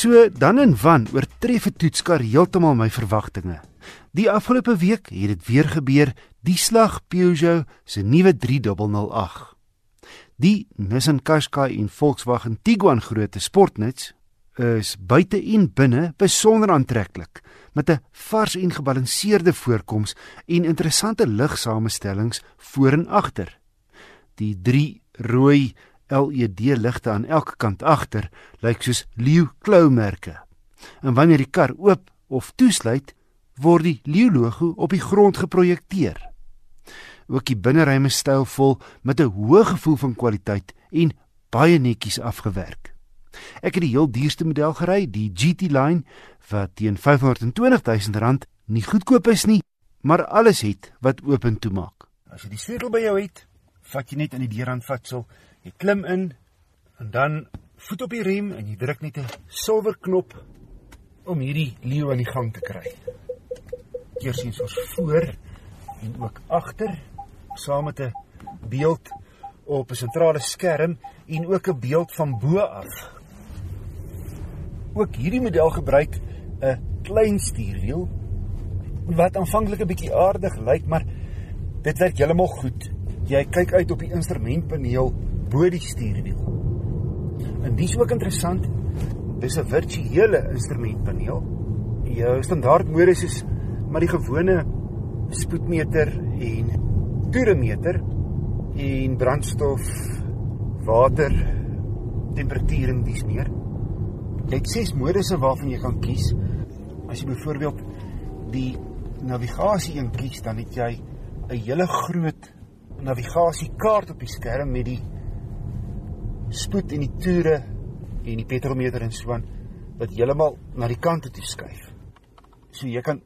So dan en wan oortref 'n toetskar heeltemal my verwagtinge. Die afgelope week het dit weer gebeur, die slag Peugeot se nuwe 3008. Die Nissan Qashqai en Volkswagen Tiguan grootte sportnuts is buite en binne besonder aantreklik met 'n vars en gebalanseerde voorkoms en interessante ligsamestellings voor en agter. Die drie rooi LED-ligte aan elke kant agter lyk soos leeu kloumerke. En wanneer die kar oop of toesluit, word die leeu logo op die grond geprojekteer. Ook die binneruim is stylvol met 'n hoë gevoel van kwaliteit en baie netjies afgewerk. Ek het die heel duurste model gery, die GT Line, wat teen R520 000 nie goedkoop is nie, maar alles het wat oop en toe maak. As jy die sleutel by jou het, vat jy net aan die deurhandvatsel, jy klim in en dan voet op die rem en jy druk net 'n silwer knop om hierdie leeu aan die gang te kry. Keursensors voor en ook agter saam met 'n beeld op 'n sentrale skerm en ook 'n beeld van bo af. Ook hierdie model gebruik 'n klein stuurwiel wat aanvanklik 'n bietjie aardig lyk, maar dit werk heeltemal goed. Jy kyk uit op die instrumentpaneel bo die stuurwiel. En dis ook interessant. Dis 'n virtuele instrumentpaneel. Jou standaard modus is maar die gewone spoedmeter en toeremeter en brandstof, water, temperatuur en dis meer. Jy het ses modusse waarvan jy kan kies. As jy byvoorbeeld die navigasie een kies, dan het jy 'n hele groot navigasiekaart op die skerm met die spoed en die toere en die petrolmeter en so aan wat heeltemal na die kant toe skuif. So jy kan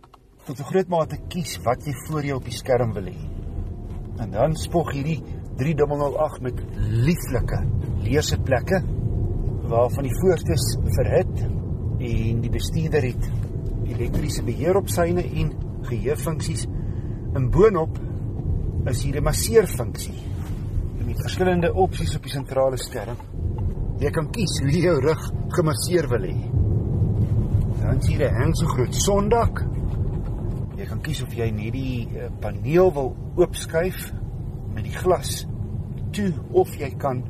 tot 'n groot mate kies wat jy voor jou op die skerm wil hê. En dan spog hierdie 3008 met lieflike leeseplekke waarvan die voorste verhit en die bestuurder het elektriese beheer op syne en geheuefunksies. En boonop is hier 'n masseerfunksie verskillende opsies op die sentrale skerm. Jy kan kies hoe jy jou rug gemasseer wil hê. Dan sien jy hang so groot sondak. Jy kan kies of jy net die eh, paneel wil oopskuif met die glas toe of jy kan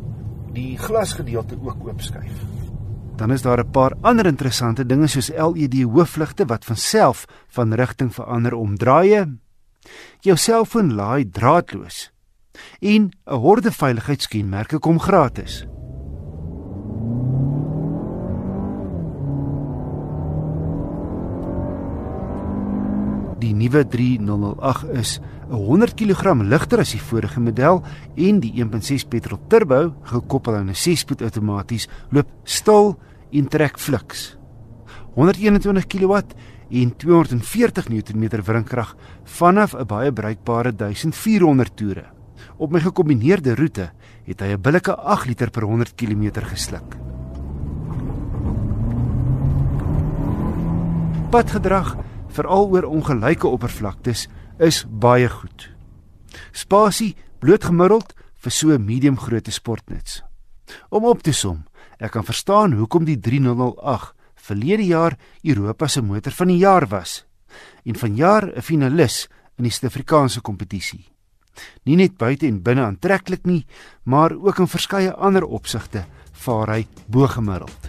die glasgedeelte ook oopskuif. Dan is daar 'n paar ander interessante dinge soos LED hoofligte wat van self van rigting verander om draaie. Jou selfoon laai draadloos. En 'n horde veiligheidskenmerke kom gratis. Die nuwe 3008 is 100 kg ligter as die vorige model en die 1.6 petrol turbo, gekoppel aan 'n 6-spoed outomaties, loop stil en trek fliks. 121 kW en 240 Nm wrinkrag vanaf 'n baie bruikbare 1400 toere. Op my gekombineerde roete het hy 'n billike 8 liter per 100 km gesluk. Padgedrag veral oor ongelyke oppervlaktes is baie goed. Spasie blootgemiddeld vir so 'n medium grootte sportnuts. Om op te som, ek kan verstaan hoekom die 3008 verlede jaar Europa se motor van die jaar was en vanjaar 'n finalis in die Suid-Afrikaanse kompetisie. Nie net buite en binne aantreklik nie, maar ook in verskeie ander opsigte vaar hy bo gemiddeld.